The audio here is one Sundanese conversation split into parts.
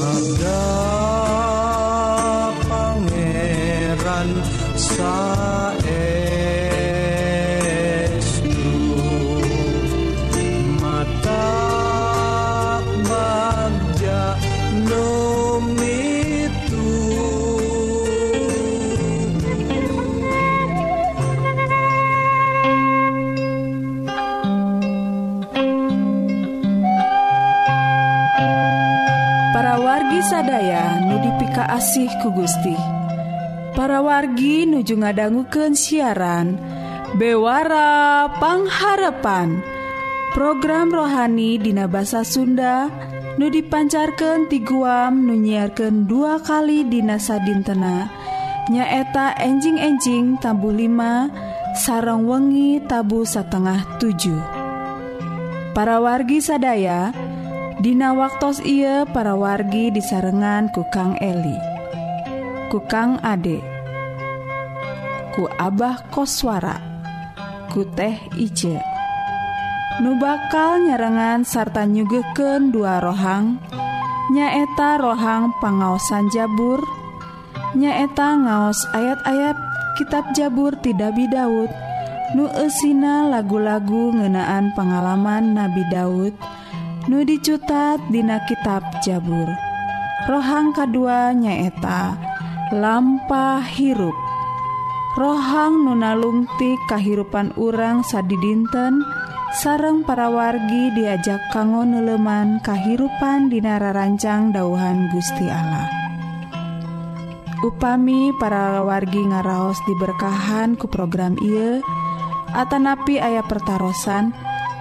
sabda pangeran saat asih ku Gusti. Para wargi nuju ngadangguken siaran bewara pangharapan. Program rohani Dina bahasa Sunda nu dipancarkan ti guam nunyiarkan dua kali Dina sadintena nyaeta enjing-enjing tabu 5 sarang wengi tabu setengah 7 para wargi sadaya, Dina waktos ia para wargi disarengan ku Kang Eli. ku Kang Ade ku Abah Koswara ku teh Ije nu bakal nyerengan sarta nyugeken dua rohang nyaeta rohang pangaosan Jabur nyaeta ngaos ayat-ayat kitab Jabur ti Dabi Daud. Nu esina lagu-lagu ngenaan pengalaman Nabi Daud nu dicutat dina kitab Jabur. Rohang kedua nyaeta lampa hirup. Rohang nunalungti kahirupan urang sadi dinten sareng para wargi diajak kanggo neleman kahirupan dinara rancang dauhan Gusti Allah. Upami para wargi ngaraos diberkahan ku program I Atanapi ayah pertaran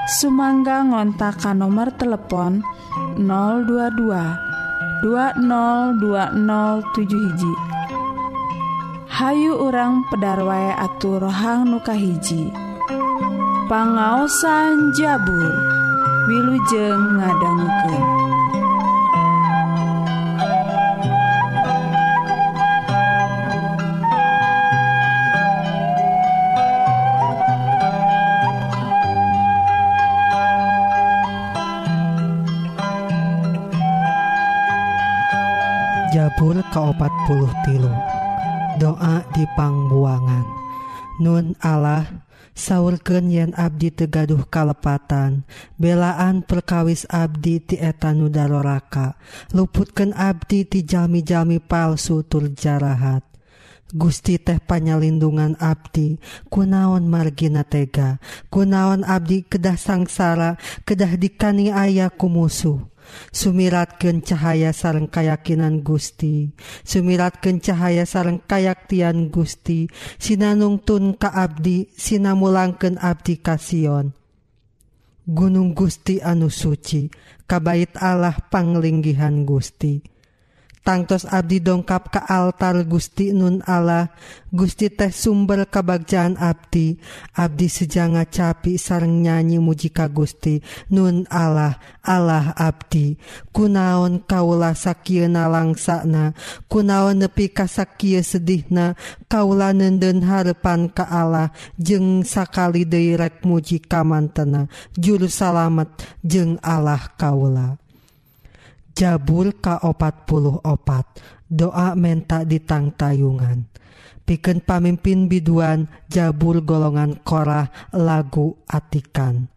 Sumangga ngontakan nomor telepon 022 2020 hiji. Hayu urang pedarway atur rohang nukahiji, pangaosan jabur Wilujeng ngadangke. Jabur ke 40 tilu. doa dipangbuangan Nun Allah sauurken yen Abdi tegaduh kalepatan belaan perkawis Abdi tietan Nudaroraka luputken Abdi tijami-jami palsu turjarahat Gusti teh panyalindungan Abdi kunaon margina tega kunaon Abdi kedah sangsara kedah dikani ayaku musuh sumiratken cahaya sareng kayakakinan Gusti. Sumiratken cahaya sareng kayaktian Gusti. Sinanungtun ka Abdi sinamulangken Abdi kasion Gunung Gusti anu suci kabait Allah panglinggihan Gusti. tangtos Abdi dongkap ke altar Gusti Nun Allah. Gusti teh sumber kebagjaan Abdi. Abdi sejanga capi sareng nyanyi mujika Gusti Nun Allah Allah Abdi. Kunaon kaula sakieuna langsana? Kunaon nepi ka sakieu sedihna? Kaula nenden harepan ka Allah. Jeung sakali deui rek muji kamantena juru salamet jeung Allah kaula. Jabul ka44 doa menta ditang tayungan. Piken pamimpin biduan Jabul golongan korah lagu atikan.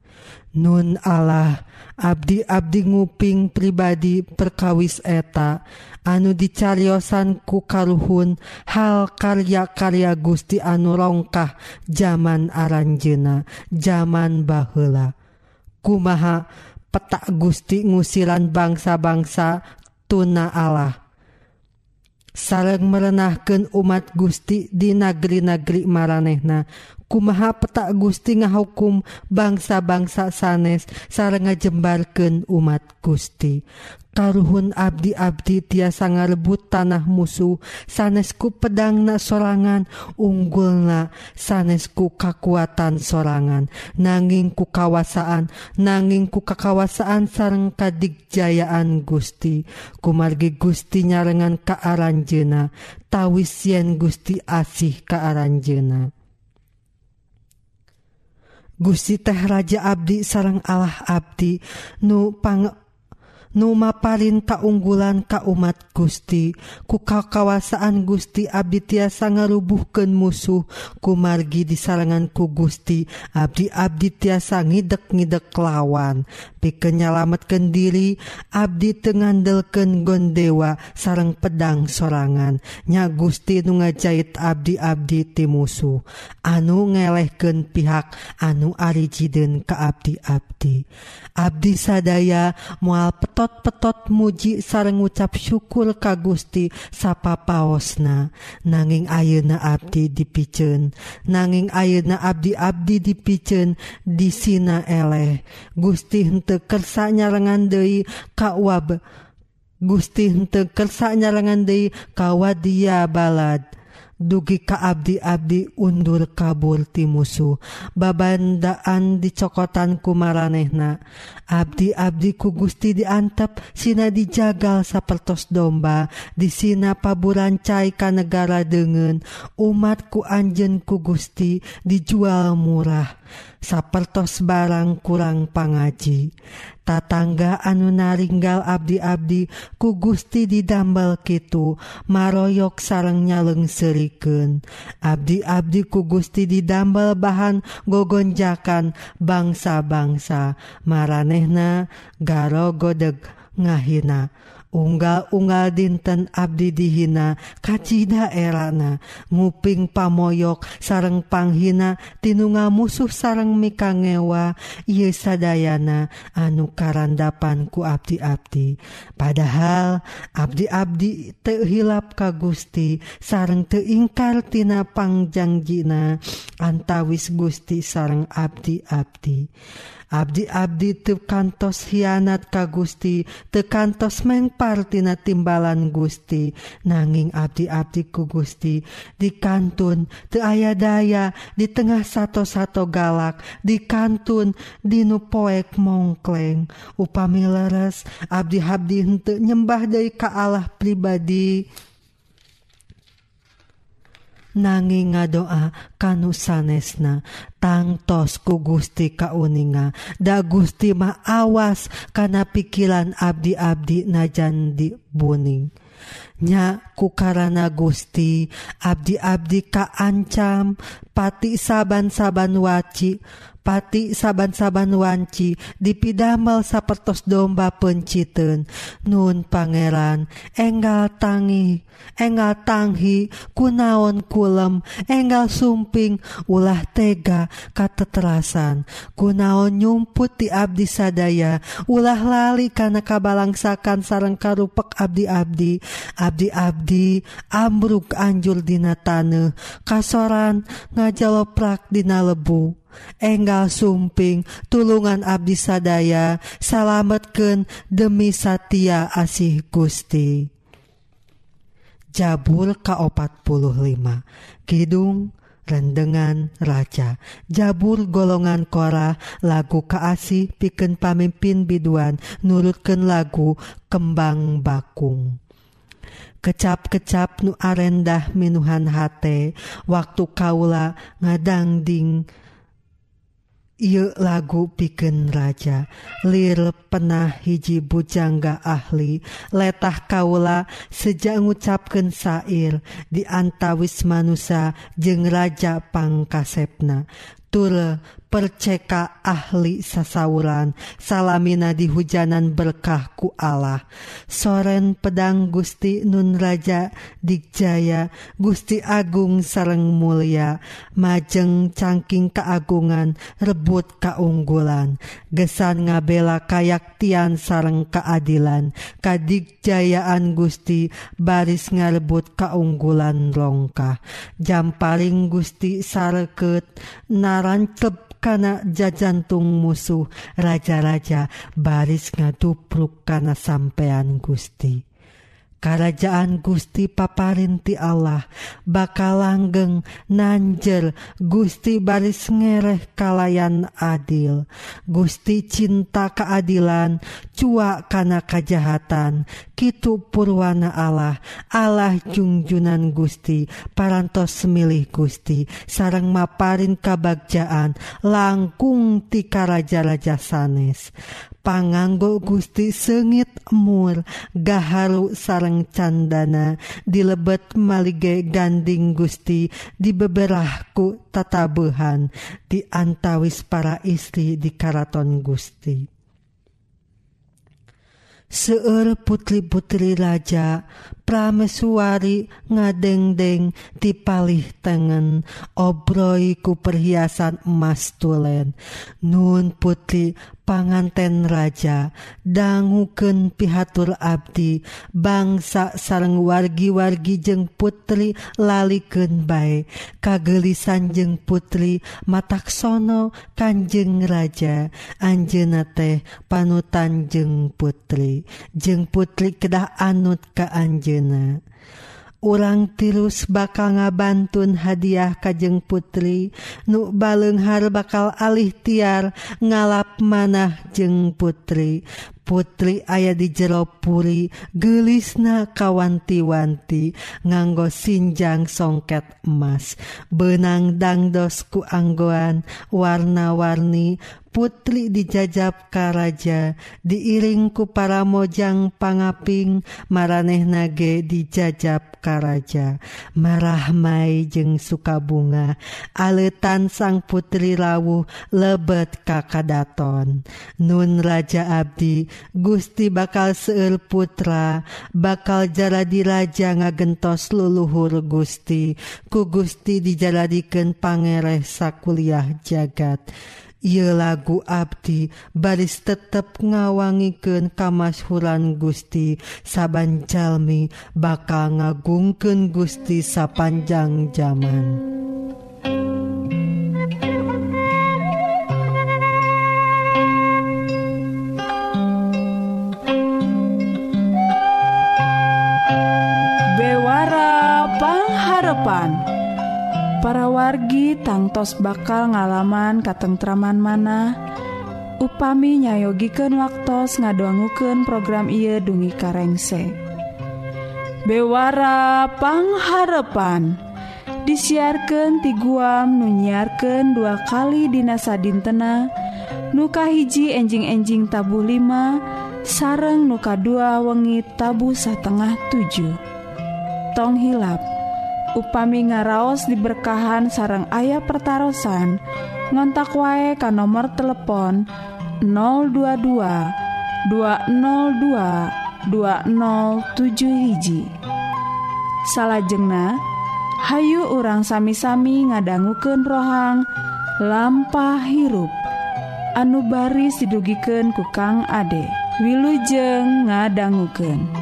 Nun Allah Abdi-abdi nguping pribadi perkawis eta anu dicariosan ku karuhun hal karya-karya Gusti anu rongkah zaman Aranjena zaman Bahela kumaha petak Gusti ngusilan bangsa-bangsa tuna Allah. Sareng merenahkan umat Gusti di negeri-negeri maranehna kumaha petak Gusti ngahukum bangsa-bangsa sanes sareng ngajembarkan umat Gusti. karuhun abdi-abdi tiasa ngarebut tanah musuh. Sanesku pedangna sorangan unggulna sanesku kekuatan sorangan. Nanging ku kawasaan nanging ku kakawasaan sareng kadigjayaan Gusti. Kumargi Gusti nyarengan kaaranjena tawis yen Gusti asih kaaranjena Gusti teh Raja Abdi sarang Allah Abdi nupang numa parinta kaunggulan ka umat Gusti. Kuka kawasaan Gusti Abdi tiasa ngarubuhken musuh. Kumargi di salanganku Gusti Abdi Abdi tiasa ngidek ngidek lawan pikennyalametken diri Abdi tengandelken gondewa sarang pedang sorangan. Nya Gusti nu ngajait Abdi Abdi ti musuh. Anu ngelehken pihak anu arijiden ke Abdi Abdi Abdi sadaya mual peto petot-petot muji sareng ngucap syukur ka Gusti sapa paosna nanging ayeuna abdi dipicen. Nanging ayeuna abdi-abdi dipicen disina eleh. Gusti henteu kersa nyarengan deui ka wab. Gusti henteu kersa nyarengan deui ka wadia balad. dugi ka Abdi-abdi undur kabur ti musuh. Babandaan dicokotan ku maranehna. Abdi-abdi ku Gusti diantep Sina dijagal sapertos domba disina paburancai ka negara umat umatku Anjen ku Gusti dijual murah. Sapertos barang kurang pangaji. tatangga anu naringgal Abdi-abdi ku Gusti didambal Kitu maroyok sarang nyaleng seriken Abdi-abdi ku Gusti didambal bahan gogonjakan bangsa-bangsa maranehna garo godeg ngahina. unggal-unggal dinten Abdi dihina kacita erana. Nguping pamoyok sareng panghina tinunga musuh sareng mikangewa. Ye sadayana anu karandapan ku abdi-abdi. Padahal abdi-abdi tehilap ka Gusti sareng teingkartina panjangjina antawis Gusti sareng abdi-abdi. Abdi-abdi tekantos hianat ka Gusti tekantos mengpartina timbalan Gusti nanging abdi-abdi ku Gusti di kantun te aya daya di tengah satu-satu galak di kantun dinu poek mongkleng upami leres Abdi Abdi hente nyembah dari ka Allah pribadi. nanging ngadoa kanu sanesna tangtos ku Gusti kauninga. Da Gusti mah awas kana pikiran abdi-abdi najan di buning. Nya ku karana Gusti abdi-abdi kaancam pati saban-saban waci pati saban-saban wanci dipidamel sapertos domba penciten. Nun Pangeran enggal tangi enggal tanghi kunaon kulem enggal sumping ulah tega kateterasan. Kunaon nyumput di Abdi sadaya ulah lali karena kabalangsakan sarang karupek Abdi-abdi. Abdi-abdi ambruk Anjurdina tane kasoran ngajalo prakdina lebu. Enggal sumping tulungan Abdi sadaya salametken demi Satya asih Gusti. Jabul K45 Kidung rendengan raja. Jabur golongan kora lagu kaasi piken pamimpin biduan nurutken lagu kembang bakung. Kecap-kecap nu arendah minuhan hate waktu kaula ngadangding Iu lagu piken raja. Lir penah hiji bujangga ahli. Letah kaula sejak ngucapken di diantawis manusa jeng raja pangkasepna. Tur perceka ahli sasauran. Salamina di hujanan berkahku Allah. Soren pedang Gusti Nun Raja Dijaya Gusti Agung sareng mulia majeng cangking keagungan rebut kaunggulan gesan ngabela kayaktian sareng keadilan. Kadikjayaan Gusti baris ngarebut kaunggulan rongkah. Jam paling Gusti sareket narancep kana jajantung musuh raja-raja baris ngadupruk kana sampean Gusti. kerajaan Gusti paparinti Allah bakal langgeng nanjer Gusti baris ngereh kalayan adil. Gusti cinta keadilan cua kana kajahatan Kitu purwana Allah. Allah jungjunan Gusti parantos semilih Gusti. Sarang maparin kabagjaan langkung ti raja-raja sanes. panganggo Gusti sengit mur gaharu sareng candana dilebet malige ganding Gusti dibeberahku tatabuhan diantawis para istri di karaton Gusti. Seueur putri-putri raja pramesuari ngadengdeng ti palih tengen obroi ku perhiasan emas tulen. Nun putri panganten raja danguken pihatur Abdi bangsa sareng wargi-wargi jeng putri laliken baik kagelisan jeng putri mataksono Kanjeng raja. Anjena teh panutan jeng putri. Jeng putri kedah anut ke Anjena. orang tirus bakal ngabantun hadiah kajeng putri. Nu balenghar bakal alih tiar ngalap manah jeng putri. Putri aya di jeropuri gelisna kawanti-wanti nganggo sinjang songket emas. Benang dangdosku anggoan warna-warni Putri dijajab Karaja diiringku para mojang pangaping maraneh nage dijajab Karaja marahmai jeung sukabunga aletan sang putri rawuh lebet kakadaton Nun Raja Abdi Gusti bakal seul putra bakal jaladi raja ngagentos leluhur Gusti ku Gusti dijaladikan pangereh sakuliah jagat. Ieu lagu Abdi baris tetep ngawangiken kamashuran Gusti saban Jalmi bakal ngagungken Gusti sapanjang zaman. sangtos bakal ngalaman katentraman mana? Upami nyayogiken waktos ngadoanguken program ieu dungi karengse. Bewara pangharepan disiarkan ti guam nunyiarkan dua kali dinasa dintena nuka hiji enjing-enjing tabu 5 sareng nuka dua wengi tabu setengah 7 tong hilap. Upami ngaraos diberkahan sarang ayah pertaran ngontak wae ka nomor telepon 022 202 207 hiji. Salahjengna Hayu urang sami-sami ngadangguken rohang lampah hirup. Anu baris didugiken ku Kang Ade. Wilujeng ngadangguken.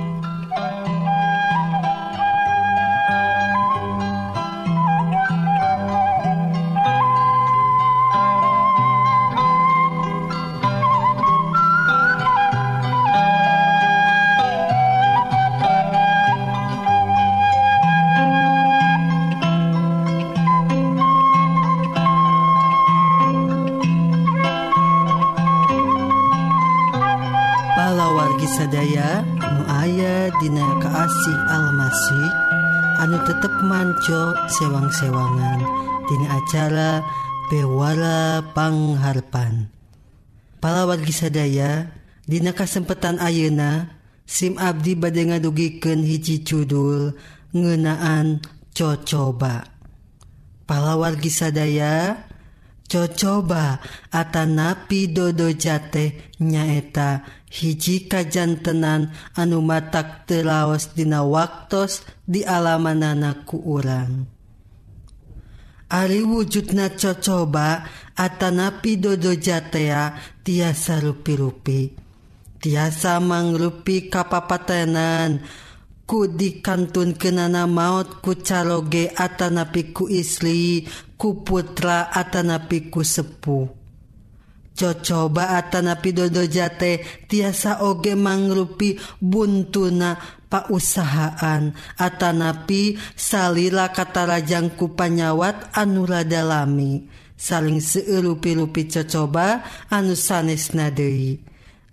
sewang-sewangan. Dini acara Bewalapangharpan Palawargi sadaya Dina kesempatan Ayeuna SIM Abdi bade ngadugiken hiji judul ngenaan cocoba. Palawargi sadaya cocoba Atanapi Dodo Jate nyaeta hiji kajantenan anu matak telaos dina waktos di alamanana ku urang. Ari wujudna cocoba Atanapi dodo jatea tiasa rupi-rupi. Tiasa mangrupi kapapatenan. Ku dikantun kenana maut ku caloge Atanapi ku isli ku putra Atanapi ku sepuh. cocobaatan pidodojate tiasa oge mangrupi buntuna pausahaan. Atanapi salila katarajangku panyawat anuradalami saling seurupi-rupi cocoba anu sanes nadei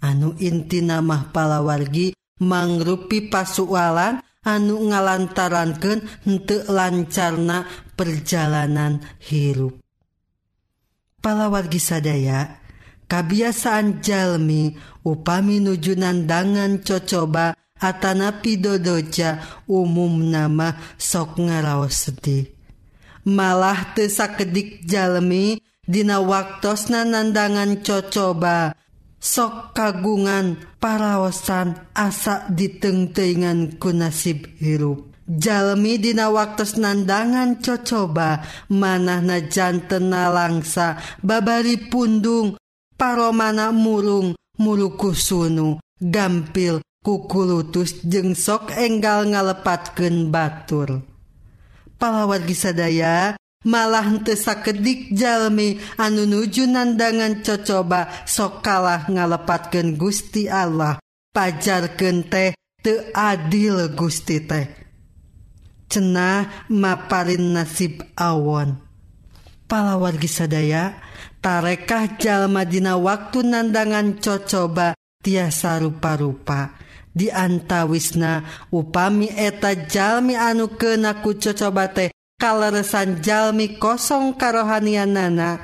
anu inti namah palawargi mangrupi pasualan anu ngalantarankan untuk lancarna perjalanan hirup. Palawargi sadaya kabiasaan Jalmi upami nujunandangan cocoba Atanapi dodoja umum nama sok ngaraos sedih malah tesakedik Jalmi Dina waktos nanandangan cocoba sok kagungan paraosan asa ditengtengan ku nasib hirup. Jalmi dina waktos nandangan cocoba manah na jantena langsa babari pundung paromana murung murukusunu. Gampil kukulutus jeung sok enggal ngalepatken batur. Palawar gisadaya malahntesa kedik Jalmi anu nuju nandangan cocoba sokalah ngalepatkeun Gusti Allah. Pajarken teh te adil Gusti teh. Cenah maparin nasib awon. Palawar gisadaya tarekah Jalmadina waktu nandangan cocoba tiasa rupa-rupa. Dianta Wisna upami eta Jalmi anu kenaku cocoba teh kaleresan Jalmi kosong karohanian nana.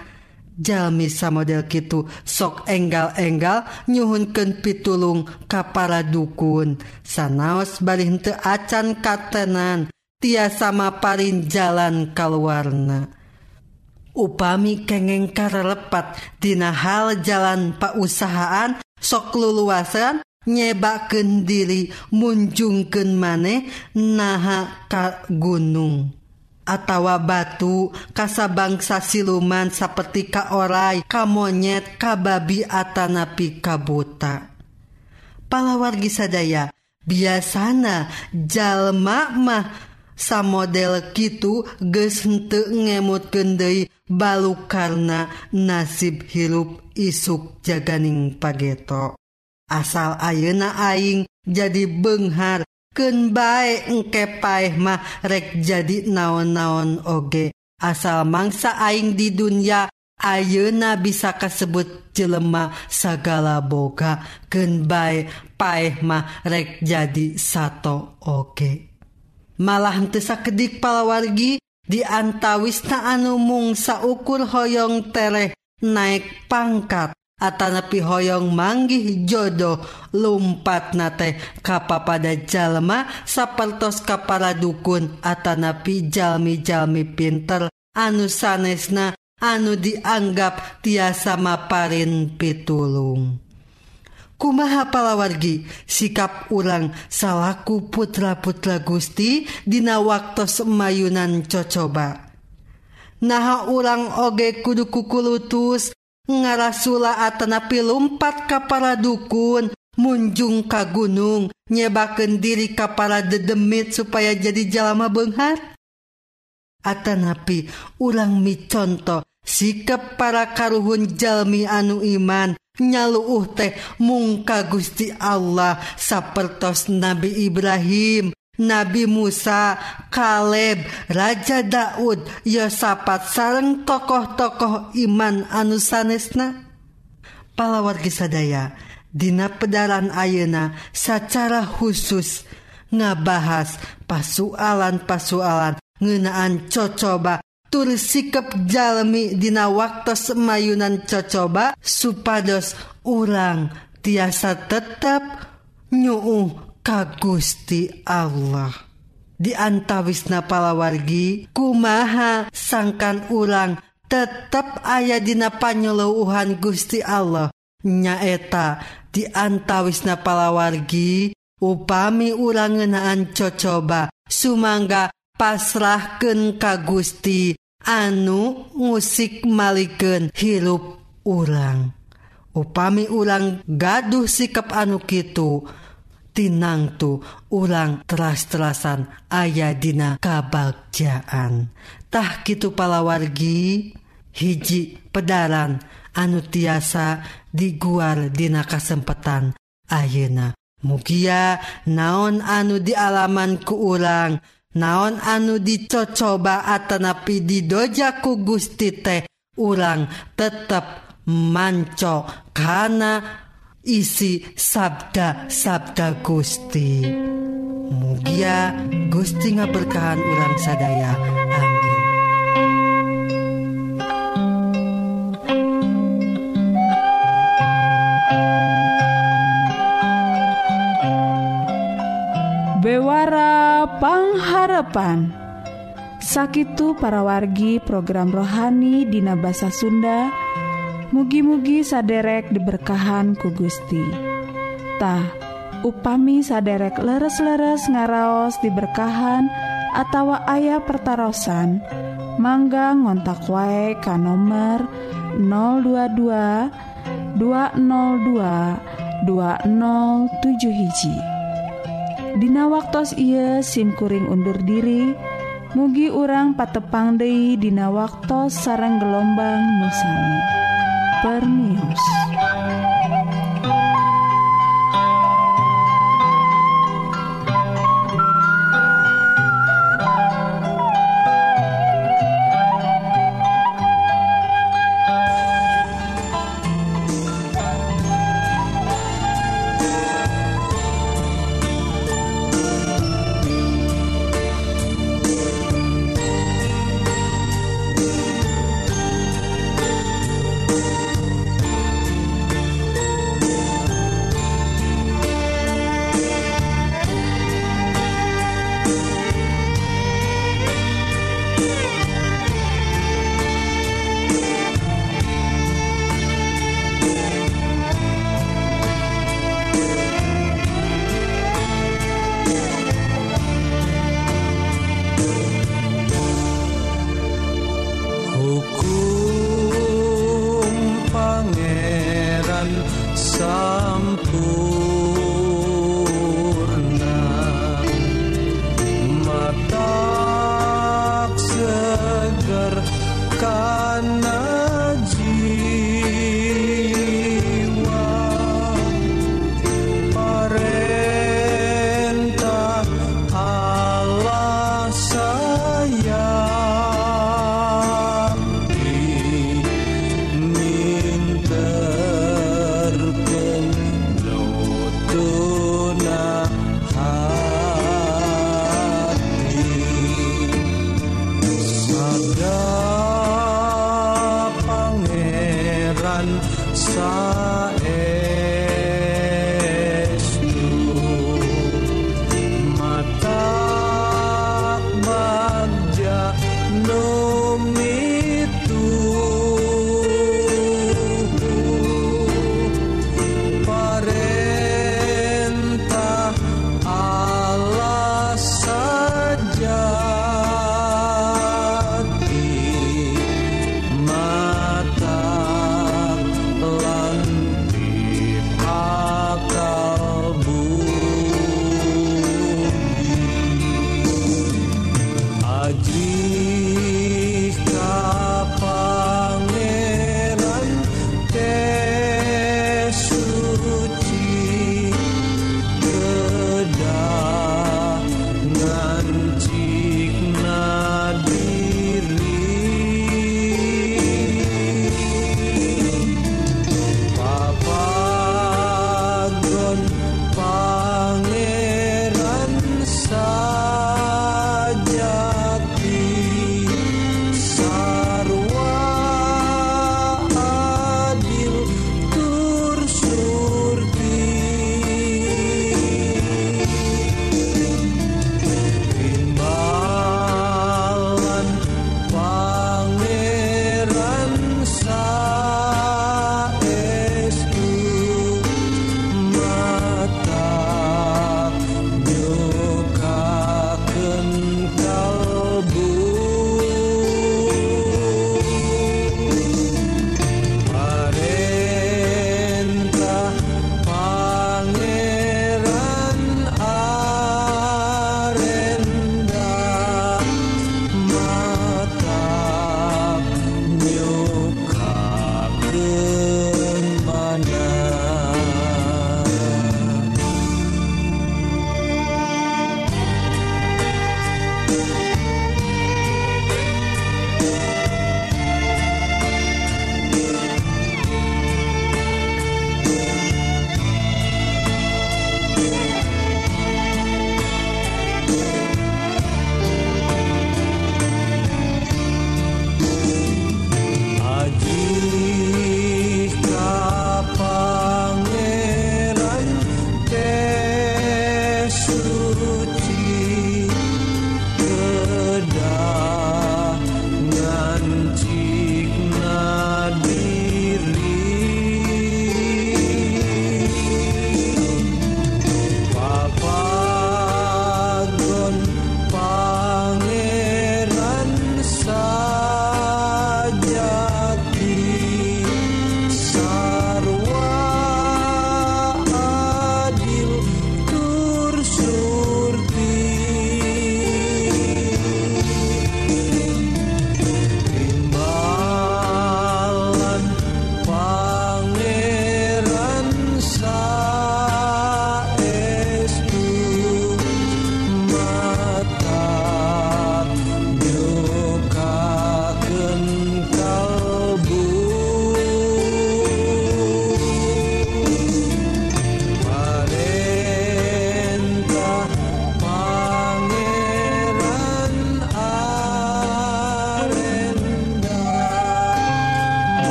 Jalmi samodel Kitu sok enggal-enggal nyuhunken pitulung kapara dukun. Sanaos balinte acan katenan tiasa maparin jalan kalwarna. upami kengeng karelepat Dina hal jalan pausahaan sok luluasan nyebaken diri munjungken maneh naha ka gunung atawa batu kasabangsa siluman seperti monyet ka babi atanapi kabuta palawargi sadaya biasana jalma mah samodel kitu gesente ngemut gendai balu karena nasib hirup isuk jaganing pageto. Asal ayeuna aing jadi benghar ken baik engke paeh mah rek jadi naon-naon oge. Asal mangsa aing di dunia ayeuna bisa kasebut jelema sagala boga. Ken baik paeh mah rek jadi sato oge. malah tesakedik palawargi diantawista anu mung saukur hoyong tereh naik pangkat Atanapi hoyong manggih jodoh lumpat nate kapa pada jalma sapertos kapara dukun Atanapi jalmi-jalmi pinter anu sanesna anu dianggap tiasa maparin pitulung. kumaha palawargi sikap urang salahku putra-putra Gusti Dina waktu semayunan cocoba. Naha urang oge kudu kukulutus ngarasula atanapi lumpat kapara dukun munjung ka gunung nyebaken diri kapara dedemit supaya jadi jalama Benghar Atanapi urang miconto sikap para karuhun Jalmi anu iman nyaluuh teh mungka Gusti Allah sapertos Nabi Ibrahim Nabi Musa Kaleb Raja Daud yosapat sareng tokoh-tokoh iman anu sanesna. Palawargi sadaya Dina pedaran Ayeuna secara khusus ngabahas pasualan-pasualan ngenaan cocoba tur sikap jalmi dina waktu semayunan cocoba supados urang tiasa tetap nyuuh ka Gusti Allah. Diantawisna palawargi kumaha sangkan ulang tetap aya dina panyeleuhan Gusti Allah. Nyaeta diantawisna palawargi upami urang ngenaan cocoba sumangga pasrahken ka Gusti anu musik maliken hirup urang. Upami urang gaduh sikap anu Kitu. Tinangtu urang teras-terasan ayadina kabagjaan.tah Kitu palawargi hiji pedaran anu tiasa diguar dina kasempatan Ayeuna. Mugia naon anu dialaman ku urang. naon anu dicocoba atanapi didojaku Gusti teh urang tetap manco karena isi sabda-sabda Gusti. Mugia ya, Gusti ngaberkahan urang sadaya. Amin. Bewara pangharapan. Sakitu para wargi program rohani Dina bahasa Sunda. Mugi-mugi saderek diberkahan ku Gusti. Ta upami saderek leres-leres ngaraos diberkahan atawa ayah pertaran mangga ngontak wae ka nomor 022 202 2007 hiji Dina waktu ia simkuring undur diri mugi urang patepang Dei Dina waktu sarang gelombang nusami pernius